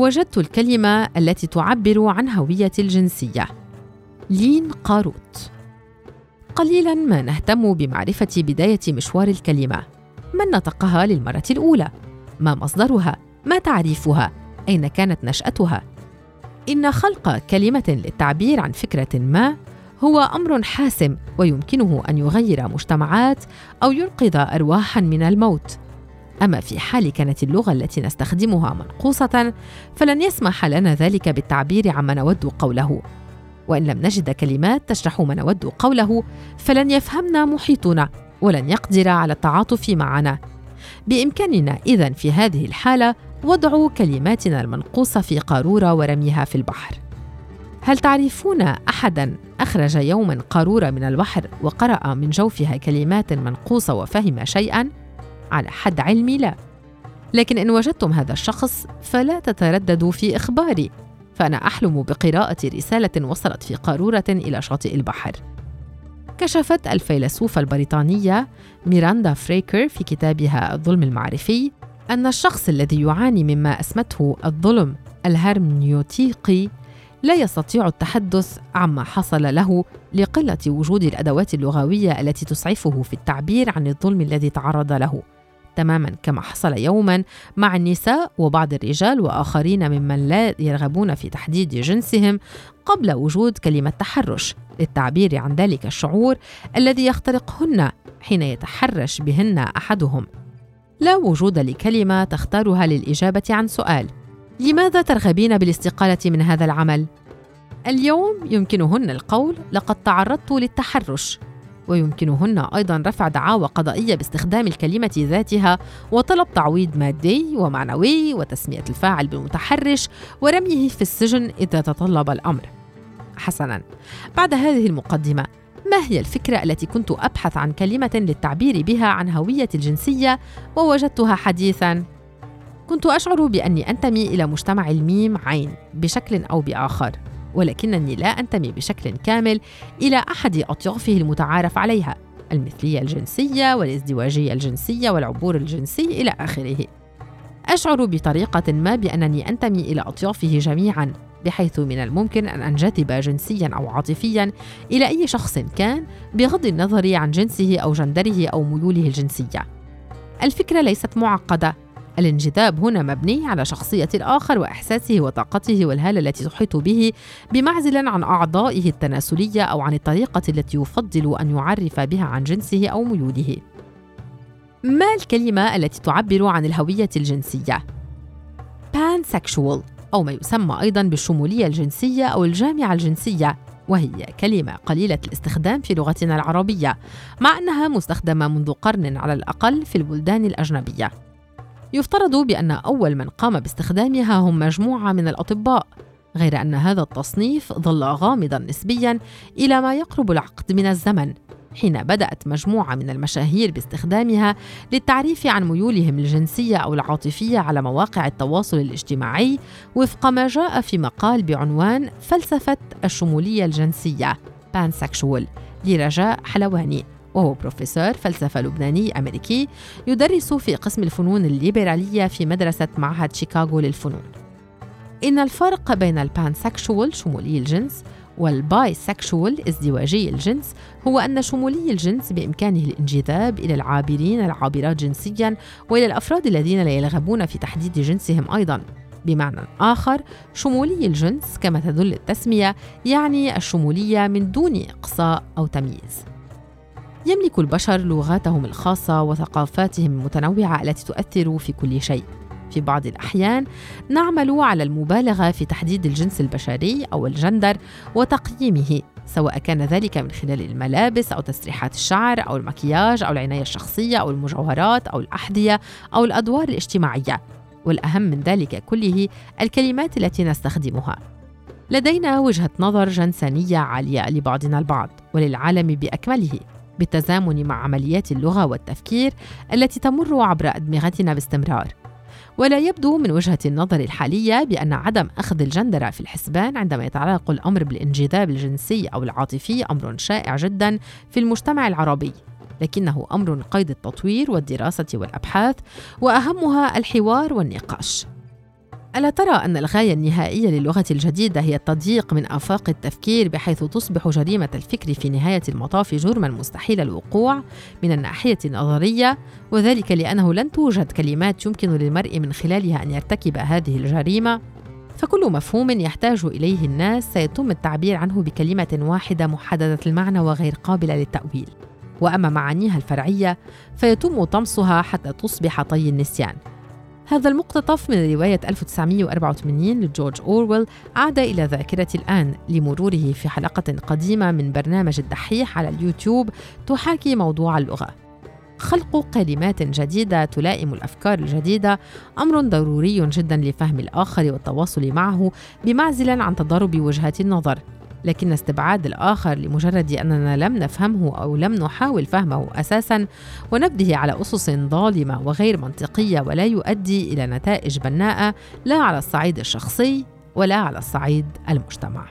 وجدت الكلمة التي تعبر عن هويتي الجنسية. لين قاروت. قليلا ما نهتم بمعرفة بداية مشوار الكلمة. من نطقها للمرة الأولى؟ ما مصدرها؟ ما تعريفها؟ أين كانت نشأتها؟ إن خلق كلمة للتعبير عن فكرة ما هو أمر حاسم ويمكنه أن يغير مجتمعات أو ينقذ أرواحا من الموت. أما في حال كانت اللغة التي نستخدمها منقوصة فلن يسمح لنا ذلك بالتعبير عما نود قوله. وإن لم نجد كلمات تشرح ما نود قوله فلن يفهمنا محيطنا ولن يقدر على التعاطف معنا. بإمكاننا إذن في هذه الحالة وضع كلماتنا المنقوصة في قارورة ورميها في البحر. هل تعرفون أحدا أخرج يوما قارورة من البحر وقرأ من جوفها كلمات منقوصة وفهم شيئا؟ على حد علمي لا. لكن إن وجدتم هذا الشخص فلا تترددوا في إخباري فأنا أحلم بقراءة رسالة وصلت في قارورة إلى شاطئ البحر. كشفت الفيلسوفة البريطانية ميراندا فريكر في كتابها الظلم المعرفي أن الشخص الذي يعاني مما أسمته الظلم الهرمنيوتيقي لا يستطيع التحدث عما حصل له لقلة وجود الأدوات اللغوية التي تسعفه في التعبير عن الظلم الذي تعرض له. تماما كما حصل يوما مع النساء وبعض الرجال وآخرين ممن لا يرغبون في تحديد جنسهم قبل وجود كلمة تحرش للتعبير عن ذلك الشعور الذي يخترقهن حين يتحرش بهن أحدهم. لا وجود لكلمة تختارها للإجابة عن سؤال. لماذا ترغبين بالاستقالة من هذا العمل؟ اليوم يمكنهن القول لقد تعرضت للتحرش. ويمكنهن أيضا رفع دعاوى قضائية باستخدام الكلمة ذاتها وطلب تعويض مادي ومعنوي وتسمية الفاعل بالمتحرش ورميه في السجن إذا تطلب الأمر. حسنا. بعد هذه المقدمة ما هي الفكرة التي كنت أبحث عن كلمة للتعبير بها عن هويتي الجنسية ووجدتها حديثا؟ كنت أشعر بأني أنتمي إلى مجتمع الميم عين بشكل أو بآخر. ولكنني لا أنتمي بشكل كامل إلى أحد أطيافه المتعارف عليها المثلية الجنسية والازدواجية الجنسية والعبور الجنسي إلى آخره. أشعر بطريقة ما بأنني أنتمي إلى أطيافه جميعا بحيث من الممكن أن أنجذب جنسيا أو عاطفيا إلى أي شخص كان بغض النظر عن جنسه أو جندره أو ميوله الجنسية. الفكرة ليست معقدة. الانجذاب هنا مبني على شخصية الآخر وإحساسه وطاقته والهالة التي تحيط به بمعزل عن أعضائه التناسلية أو عن الطريقة التي يفضل أن يعرف بها عن جنسه أو ميوله. ما الكلمة التي تعبر عن الهوية الجنسية؟ pansexual أو ما يسمى أيضا بالشمولية الجنسية أو الجامعة الجنسية وهي كلمة قليلة الاستخدام في لغتنا العربية مع أنها مستخدمة منذ قرن على الأقل في البلدان الأجنبية يفترض بأن أول من قام باستخدامها هم مجموعة من الأطباء غير أن هذا التصنيف ظل غامضا نسبيا إلى ما يقرب العقد من الزمن. حين بدأت مجموعة من المشاهير باستخدامها للتعريف عن ميولهم الجنسية أو العاطفية على مواقع التواصل الاجتماعي وفق ما جاء في مقال بعنوان فلسفة الشمولية الجنسية pansexual لرجاء حلواني. وهو بروفيسور فلسفة لبناني أمريكي يدرس في قسم الفنون الليبرالية في مدرسة معهد شيكاغو للفنون. إن الفرق بين ال pansexual شمولي الجنس وال bisexual ازدواجي الجنس هو أن شمولي الجنس بإمكانه الانجذاب إلى العابرين العابرات جنسيا وإلى الأفراد الذين لا يرغبون في تحديد جنسهم أيضا. بمعنى آخر شمولي الجنس كما تدل التسمية يعني الشمولية من دون إقصاء أو تمييز. يملك البشر لغاتهم الخاصة وثقافاتهم المتنوعة التي تؤثر في كل شيء. في بعض الأحيان نعمل على المبالغة في تحديد الجنس البشري أو الجندر وتقييمه سواء كان ذلك من خلال الملابس أو تسريحات الشعر أو المكياج أو العناية الشخصية أو المجوهرات أو الأحذية أو الأدوار الاجتماعية. والأهم من ذلك كله الكلمات التي نستخدمها. لدينا وجهة نظر جنسانية عالية لبعضنا البعض وللعالم بأكمله. بالتزامن مع عمليات اللغة والتفكير التي تمر عبر أدمغتنا باستمرار. ولا يبدو من وجهة النظر الحالية بأن عدم أخذ الجندره في الحسبان عندما يتعلق الأمر بالانجذاب الجنسي أو العاطفي أمر شائع جدا في المجتمع العربي لكنه أمر قيد التطوير والدراسة والأبحاث وأهمها الحوار والنقاش. ألا ترى أن الغاية النهائية للغة الجديدة هي التضييق من آفاق التفكير بحيث تصبح جريمة الفكر في نهاية المطاف جرما مستحيل الوقوع من الناحية النظرية وذلك لأنه لن توجد كلمات يمكن للمرء من خلالها أن يرتكب هذه الجريمة. فكل مفهوم يحتاج إليه الناس سيتم التعبير عنه بكلمة واحدة محددة المعنى وغير قابلة للتأويل. وأما معانيها الفرعية فيتم طمسها حتى تصبح طي النسيان. هذا المقتطف من رواية 1984 لجورج أورويل عاد إلى ذاكرتي الآن لمروره في حلقة قديمة من برنامج الدحيح على اليوتيوب تحاكي موضوع اللغة. خلق كلمات جديدة تلائم الأفكار الجديدة أمر ضروري جدا لفهم الآخر والتواصل معه بمعزل عن تضارب وجهات النظر. لكن استبعاد الآخر لمجرد أننا لم نفهمه أو لم نحاول فهمه أساسا ونبذه على أسس ظالمة وغير منطقية ولا يؤدي إلى نتائج بناءة لا على الصعيد الشخصي ولا على الصعيد المجتمع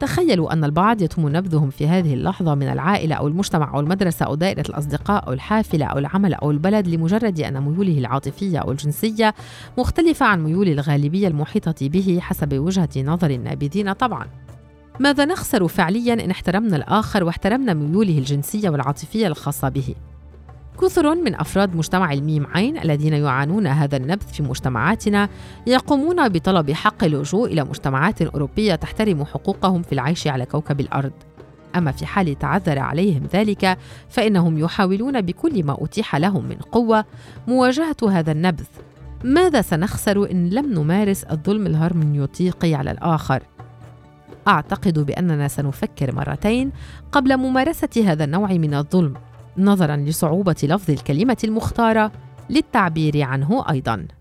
تخيلوا أن البعض يتم نبذهم في هذه اللحظة من العائلة أو المجتمع أو المدرسة أو دائرة الأصدقاء أو الحافلة أو العمل أو البلد لمجرد أن ميوله العاطفية أو الجنسية مختلفة عن ميول الغالبية المحيطة به حسب وجهة نظر النابذين طبعاً. ماذا نخسر فعليا إن احترمنا الآخر واحترمنا ميوله الجنسية والعاطفية الخاصة به؟ كثر من أفراد مجتمع الميم عين الذين يعانون هذا النبذ في مجتمعاتنا يقومون بطلب حق اللجوء إلى مجتمعات أوروبية تحترم حقوقهم في العيش على كوكب الأرض أما في حال تعذر عليهم ذلك فإنهم يحاولون بكل ما أتيح لهم من قوة مواجهة هذا النبذ ماذا سنخسر إن لم نمارس الظلم الهرمنيوتيقي على الآخر؟ أعتقد بأننا سنفكر مرتين قبل ممارسة هذا النوع من الظلم نظرا لصعوبة لفظ الكلمة المختارة للتعبير عنه أيضاً.